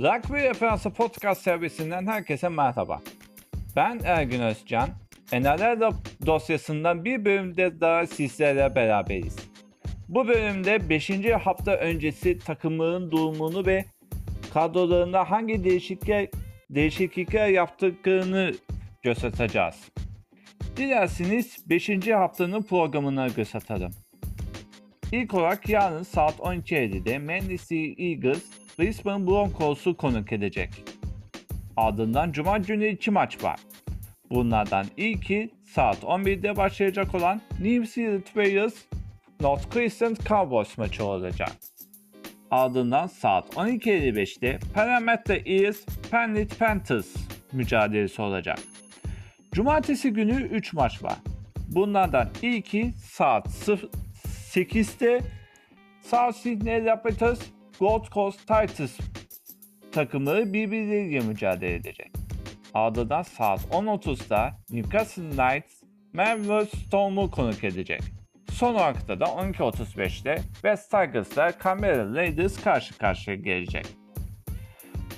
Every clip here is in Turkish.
Rugby Referansı Podcast servisinden herkese merhaba. Ben Ergün Özcan. NRL dosyasından bir bölümde daha sizlerle beraberiz. Bu bölümde 5. hafta öncesi takımların durumunu ve kadrolarında hangi değişiklikler, değişiklikler yaptıklarını göstereceğiz. Dilerseniz 5. haftanın programına göz atalım. İlk olarak yarın saat 12.50'de Manchester Eagles Brisbane Broncos'u konuk edecek. Ardından Cuma günü iki maç var. Bunlardan ilki saat 11'de başlayacak olan New Zealand Warriors North Crescent Cowboys maçı olacak. Ardından saat 12.55'te Parramatta Eels Penrith Panthers mücadelesi olacak. Cumartesi günü 3 maç var. Bunlardan ilki saat 8'te South Sydney Rapids Gold Coast Titans takımları birbirleriyle mücadele edecek. Ardından saat 10.30'da Newcastle Knights Melbourne Storm'u konuk edecek. Son olarak da 12.35'te West Tigers'la Canberra Raiders karşı karşıya gelecek.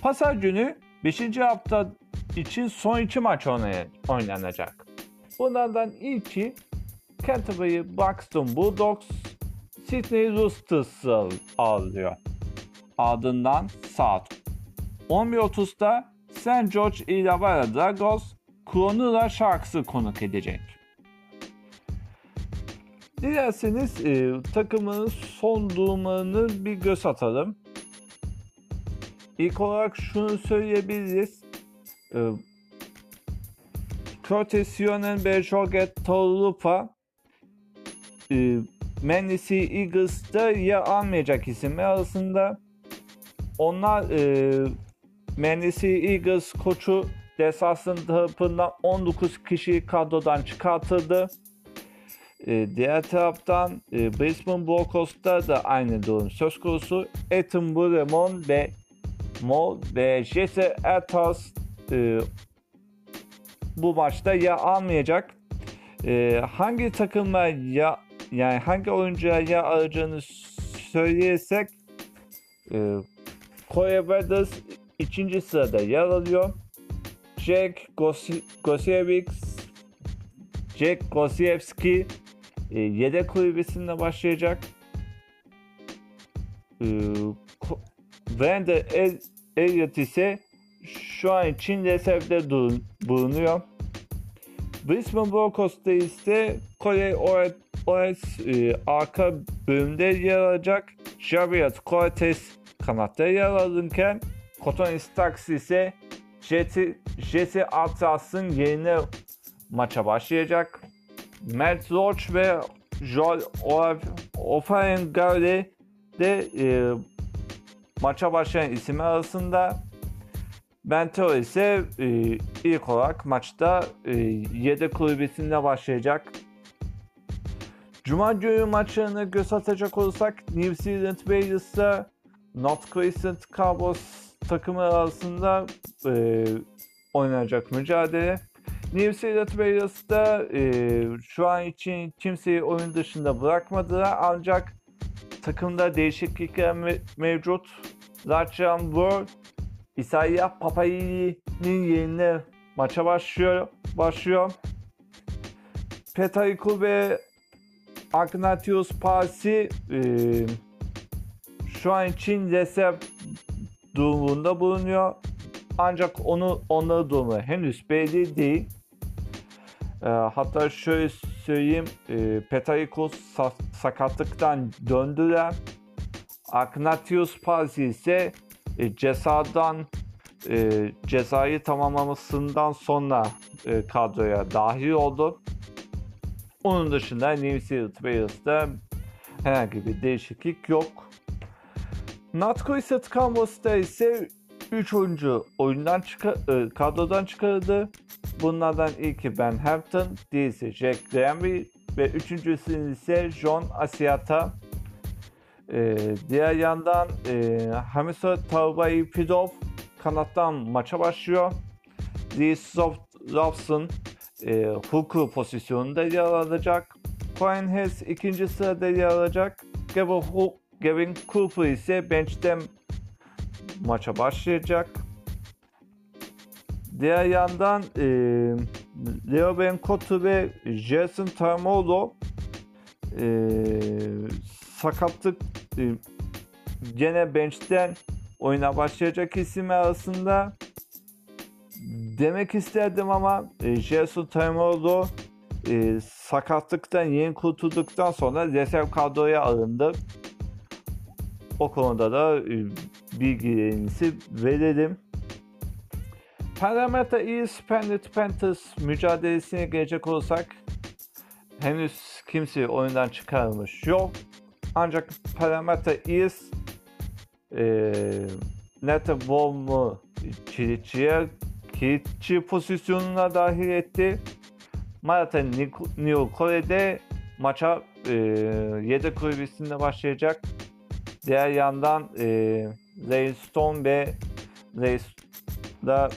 Pazar günü 5. hafta için son iki maç oynanacak. Bunlardan ilki Canterbury Buxton Bulldogs Sydney Roosters'ı ağırlıyor. Ardından saat 11.30'da St. George Illawarra Dragons Cronulla Sharks'ı konuk edecek. Dilerseniz e, takımın son durumlarını bir göz atalım. İlk olarak şunu söyleyebiliriz. E, Curtis Sionen ve Jorget Taulupa e, Manly Eagles'da yer almayacak isimler arasında. Onlar e, Manly Eagles koçu Desas'ın tarafından 19 kişi kadrodan çıkartıldı. E, diğer taraftan e, Brisbane Broncos'ta da aynı durum söz konusu. Ethan Buremon ve Mo ve Jesse Ertas e, bu maçta ya almayacak. E, hangi takımlar ya yani hangi oyuncuya ya alacağını söyleyesek e, Brothers ikinci sırada yer alıyor. Jack Gosiewicz Jack Gosiewski e, yedek kulübesinde başlayacak. E, Brandon El Elliot ise şu an için reservde bulunuyor. Brisbane Broncos'ta ise Corey Oes e, arka bölümde yer alacak. Javier Cortez kanatta yer alırken Cotton Starks ise Jesse, Jesse Atras'ın yerine maça başlayacak. Matt Roach ve Joel Offengarde de e, maça başlayan isimler arasında. Benteo ise e, ilk olarak maçta e, yedek kulübesinde başlayacak. Cuma günü maçlarına göz atacak olursak New Zealand Warriors'la North Crescent Cowboys takımı arasında e, oynanacak mücadele. New Zealand Warriors'da e, şu an için kimseyi oyun dışında bırakmadılar ancak takımda değişiklikler me- mevcut. Rajan World Isaiah Papayili'nin yerine maça başlıyor. başlıyor. Petaiku ve Agnatius Parsi e, şu an için reserv durumunda bulunuyor. Ancak onu onları durumu henüz belli değil. E, hatta şöyle söyleyeyim, e, Petarikos sa- sakatlıktan döndüler. Agnatius Parsi ise e, cezadan e, cezayı tamamlamasından sonra e, kadroya dahil oldu. Onun dışında New Zealand herhangi bir değişiklik yok. Nutcracker Canvas'ta ise 3 oyuncu oyundan çıkar, e, kadrodan çıkarıldı. Bunlardan ilki Ben Hampton, diğerisi Jack Granby ve üçüncüsü ise John Asiata. Ee, diğer yandan e, Hamisa Tavbai Pidov kanattan maça başlıyor. Lee Robson e, Hooker pozisyonunda yer alacak. Cohen Hess ikinci sırada yer alacak. Gavin, Gavin Cooper ise bench'ten maça başlayacak. Diğer yandan e, Leo Benkotu ve Jason Tamolo e, sakatlık e, gene bench'ten oyuna başlayacak isim arasında demek isterdim ama e, Jason Tamolo e, sakatlıktan yeni kurtulduktan sonra reserv kadroya alındı. O konuda da e, bilgilerinizi verelim. Parramatta East Penrith Panthers mücadelesine gelecek olursak henüz kimse oyundan çıkarılmış yok. Ancak Parramatta East e, Neta Bomb'u kilitçiye kilitçi pozisyonuna dahil etti. Marata New Kore'de maça e, yedek kulübesinde başlayacak. Diğer yandan e, Ray Stone ve Ray da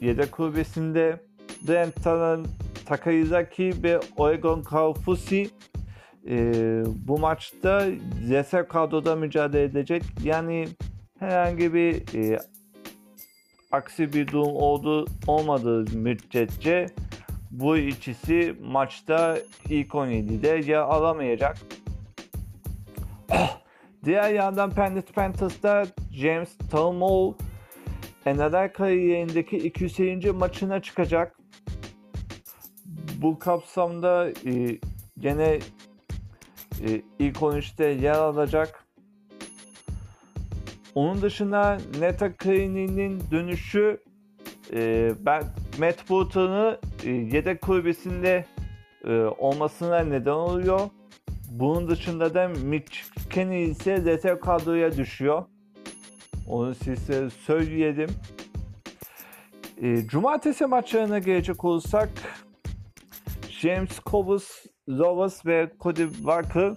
yedek kulübesinde Brent Takayizaki ve Oregon Kaufusi e, bu maçta reserv kadroda mücadele edecek. Yani herhangi bir e, aksi bir durum oldu olmadığı müddetçe bu ikisi maçta ilk 17'de yer alamayacak. Diğer yandan Penrith Panthers'da James Talmol NFL kariyerindeki 200. maçına çıkacak. Bu kapsamda e, gene e, ilk 13'te yer alacak. Onun dışında Neta Krini'nin dönüşü e, ben Matt Burton'u e, yedek kulübesinde e, olmasına neden oluyor. Bunun dışında da Mitch Kenny ise rezerv kadroya düşüyor. Onu size söyleyelim. E, Cumartesi maçlarına gelecek olursak James Cobus, Lovas ve Cody Walker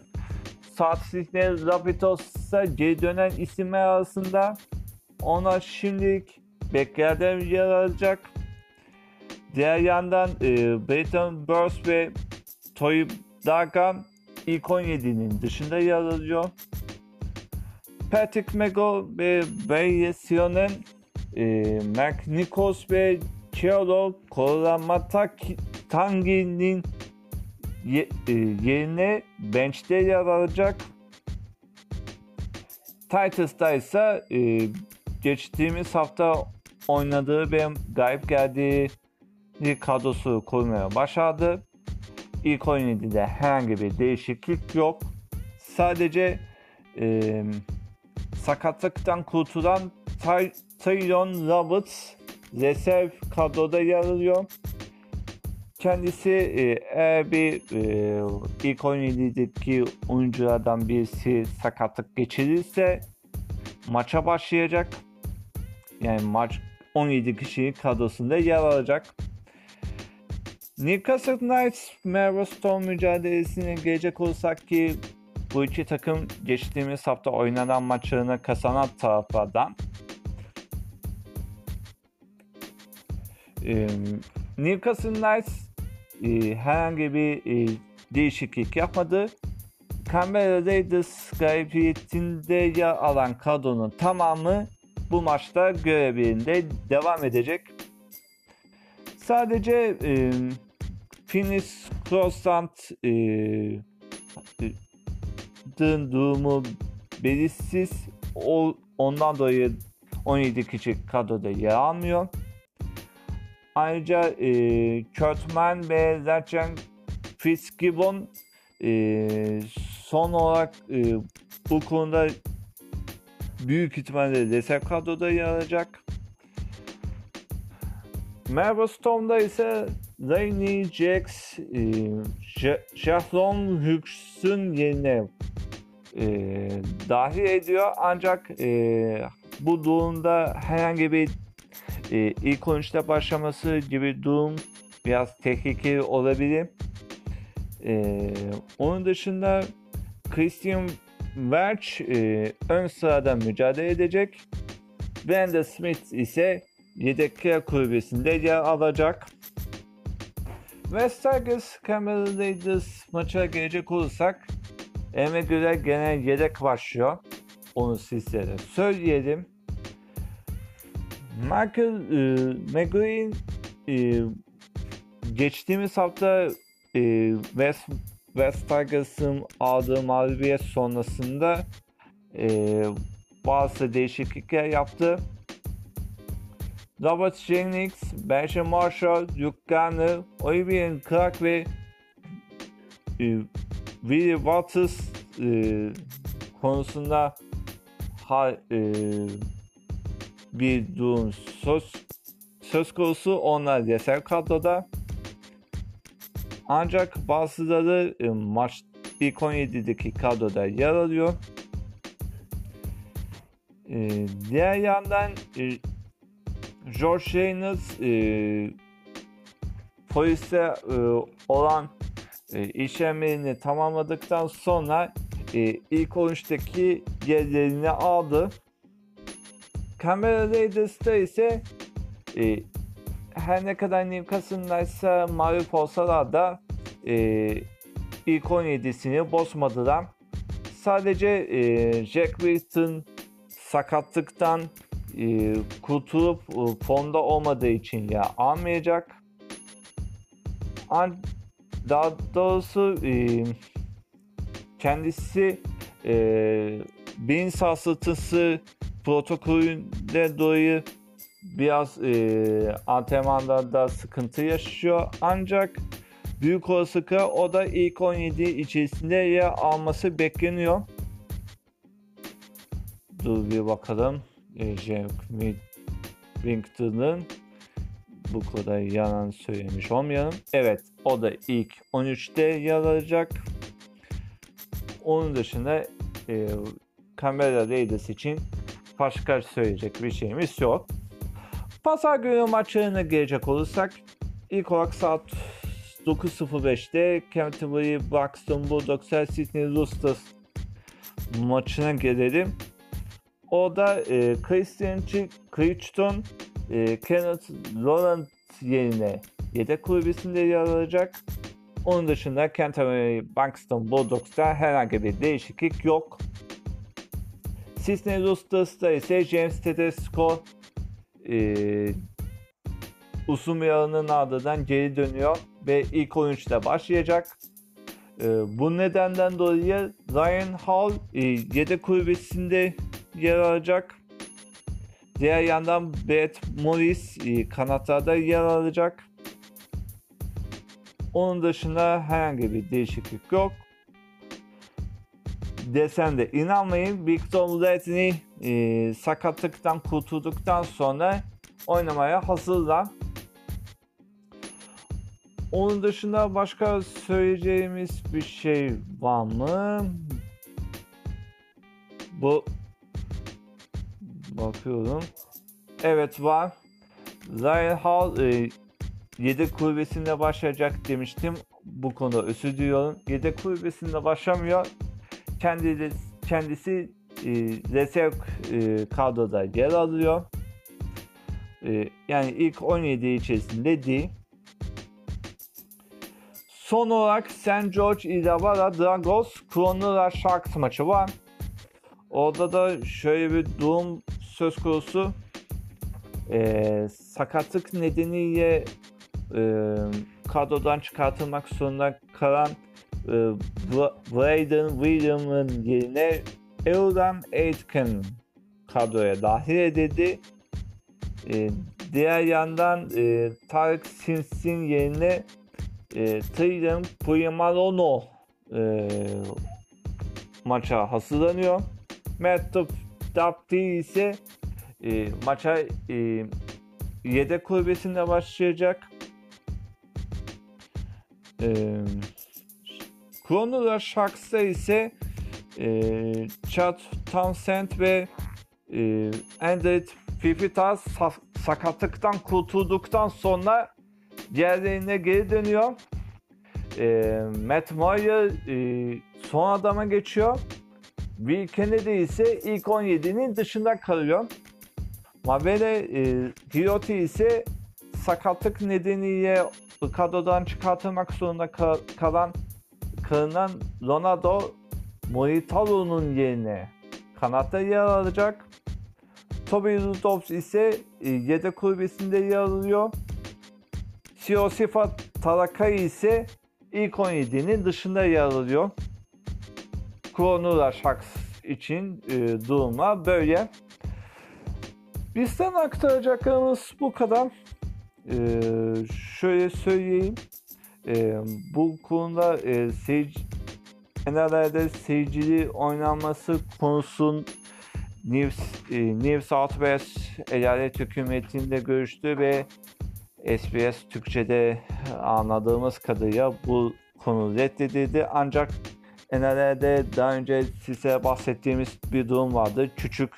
Sydney Rapidos'a geri dönen isimler arasında ona şimdilik beklerden yer alacak. Diğer yandan e, Brayton Burst ve Toy Dagan ilk 17'nin dışında yer alıyor. Patrick Mego ve Barry Sionen, e, Mark Nikos ve Chiodo Koramatatangi'nin ye, e, yerine bench'te yer alacak. Titus'ta ise e, geçtiğimiz hafta oynadığı ve gayip geldiği kadrosu kurmaya başladı. İlk 17'de herhangi bir değişiklik yok. Sadece e, sakatlıktan kurtulan Ty Tyron Roberts reserv kadroda yer alıyor. Kendisi eğer bir e, ilk 17'deki oyunculardan birisi sakatlık geçirirse maça başlayacak. Yani maç 17 kişilik kadrosunda yer alacak. Newcastle Knights Melbourne mücadelesine gelecek olsak ki bu iki takım geçtiğimiz hafta oynanan maçlarını kazanan taraflardan. Ee, Newcastle Knights e, herhangi bir e, değişiklik yapmadı. Canberra Raiders galibiyetinde yer alan kadronun tamamı bu maçta görevinde devam edecek. Sadece e, Finis Crossland e, durumu belirsiz. O, ondan dolayı 17 kişi kadroda yer almıyor. Ayrıca e, Kurtman ve Zachen Fitzgibbon e, son olarak e, bu konuda büyük ihtimalle reserv kadroda yer alacak. Melbourne Storm'da ise Rainy Jax, e, Jahlon Hugges'un yerine e, dahil ediyor. Ancak e, bu durumda herhangi bir e, ilk 13'te başlaması gibi durum biraz tehlikeli olabilir. E, onun dışında Christian Welch e, ön sırada mücadele edecek. Brenda Smith ise yedekler kulübesinde yer alacak. West Tigers Cameron Raiders maça gelecek olursak Eme göre genel yedek başlıyor. Onu sizlere söyleyelim. Michael e, McGuinn e, geçtiğimiz hafta e, West, West Tigers'ın aldığı mağlubiyet sonrasında e, bazı değişiklikler yaptı. Robert Jennings, Benjamin Marshall, Luke Garner, Olivier Clark ve e, Willie Waters e, konusunda ha, e, bir durum söz, söz konusu onlar yeter kadroda. Ancak bazıları e, maç ilk 17'deki kadroda yer alıyor. E, diğer yandan e, George Reynolds e, polise e, olan e, işlemlerini tamamladıktan sonra e, ilk 13'teki yerlerini aldı. Camera Raiders'ta ise e, her ne kadar Newcastle'daysa mağlup olsalar da e, ilk 17'sini bozmadılar. Sadece e, Jack Wilson sakatlıktan e, kurtulup e, fonda olmadığı için ya almayacak. An daha doğrusu e, kendisi e, beyin sarsıntısı protokolünde dolayı biraz e, antrenmanlarda sıkıntı yaşıyor. Ancak büyük olasılıkla o da ilk 17 içerisinde yer alması bekleniyor. Dur bir bakalım. Jack Winkton'ın bu kadar yalan söylemiş olmayalım. Evet o da ilk 13'te yer alacak. Onun dışında e, Camera Raiders için başka söyleyecek bir şeyimiz yok. Pazar günü maçlarına gelecek olursak ilk olarak saat 9.05'te Canterbury Buxton Bulldogs'lar Sydney Roosters maçına gelelim. O da e, Christian Crichton e, Kenneth Laurent yerine yedek kulübesinde yer alacak. Onun dışında Canterbury Buxton Bulldogs'ta herhangi bir değişiklik yok. Sydney Roosters'ta ise James Tedesco e, Usumya'nın ardından geri dönüyor ve ilk 13'te başlayacak. E, bu nedenden dolayı Ryan Hall e, yedek kulübesinde yer alacak. Diğer yandan Brett Morris e, kanatlarda yer alacak. Onun dışında herhangi bir değişiklik yok. Desem de inanmayın Victor Ledney e, sakatlıktan kurtulduktan sonra oynamaya hazırlar. Onun dışında başka söyleyeceğimiz bir şey var mı? Bu bakıyorum. Evet var. Ryan Hall e, yedek kulübesinde başlayacak demiştim. Bu konuda özür diliyorum. Yedek kulübesinde başlamıyor. Kendisi, kendisi e, rezerv e, kadroda yer alıyor. E, yani ilk 17 içerisinde değil. Son olarak St. George Illawarra Dragos Cronulla Sharks maçı var. Orada da şöyle bir durum söz konusu. E, sakatlık nedeniyle e, kadrodan çıkartılmak zorunda kalan e, Braden William'ın yerine Euron Aitken kadroya dahil edildi. E, diğer yandan e, Tarık Sims'in yerine e, Trillium Primalono e, maça hazırlanıyor. Matt Dapti ise e, maça e, yedek kulübesinde başlayacak. E, Kronolar Sharks'ta ise e, Chad Townsend ve e, Andret Fifitas sakatlıktan kurtulduktan sonra diğerlerine geri dönüyor. E, Matt Moyer e, son adama geçiyor. Will Kennedy ise ilk 17'nin dışında kalıyor. Mabele e, Girotti ise sakatlık nedeniyle kadrodan çıkartılmak zorunda kal- kalan kalınan Ronaldo Moritaro'nun yerine kanatta yer alacak. Toby Rudolph ise e, yedek kulübesinde yer alıyor. Siosifa Tarakai ise ilk 17'nin dışında yer alıyor. Kronura Sharks için e, durumlar böyle. Bizden aktaracaklarımız bu kadar. E, şöyle söyleyeyim. E, bu konuda e, seyirci, genellerde seyircili oynanması konusun New, e, New South Wales eyalet hükümetinde görüştü ve SBS Türkçe'de anladığımız kadarıyla bu konu reddedildi. Ancak NLR'de daha önce size bahsettiğimiz bir durum vardı. Küçük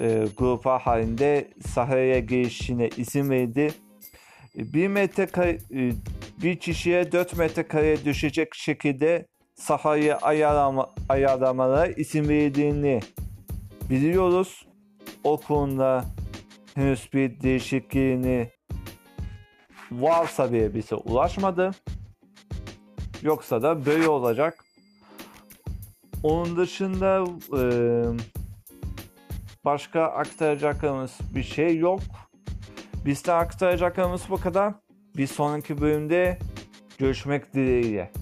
e, gruplar halinde sahaya girişine izin verildi. Bir metrekare, e, bir kişiye 4 metrekare düşecek şekilde sahayı ayarlama, ayarlamalara izin verildiğini biliyoruz. O konuda henüz bir değişikliğini varsa bile bize ulaşmadı. Yoksa da böyle olacak. Onun dışında e, başka aktaracaklarımız bir şey yok. Bizde aktaracaklarımız bu kadar. Bir sonraki bölümde görüşmek dileğiyle.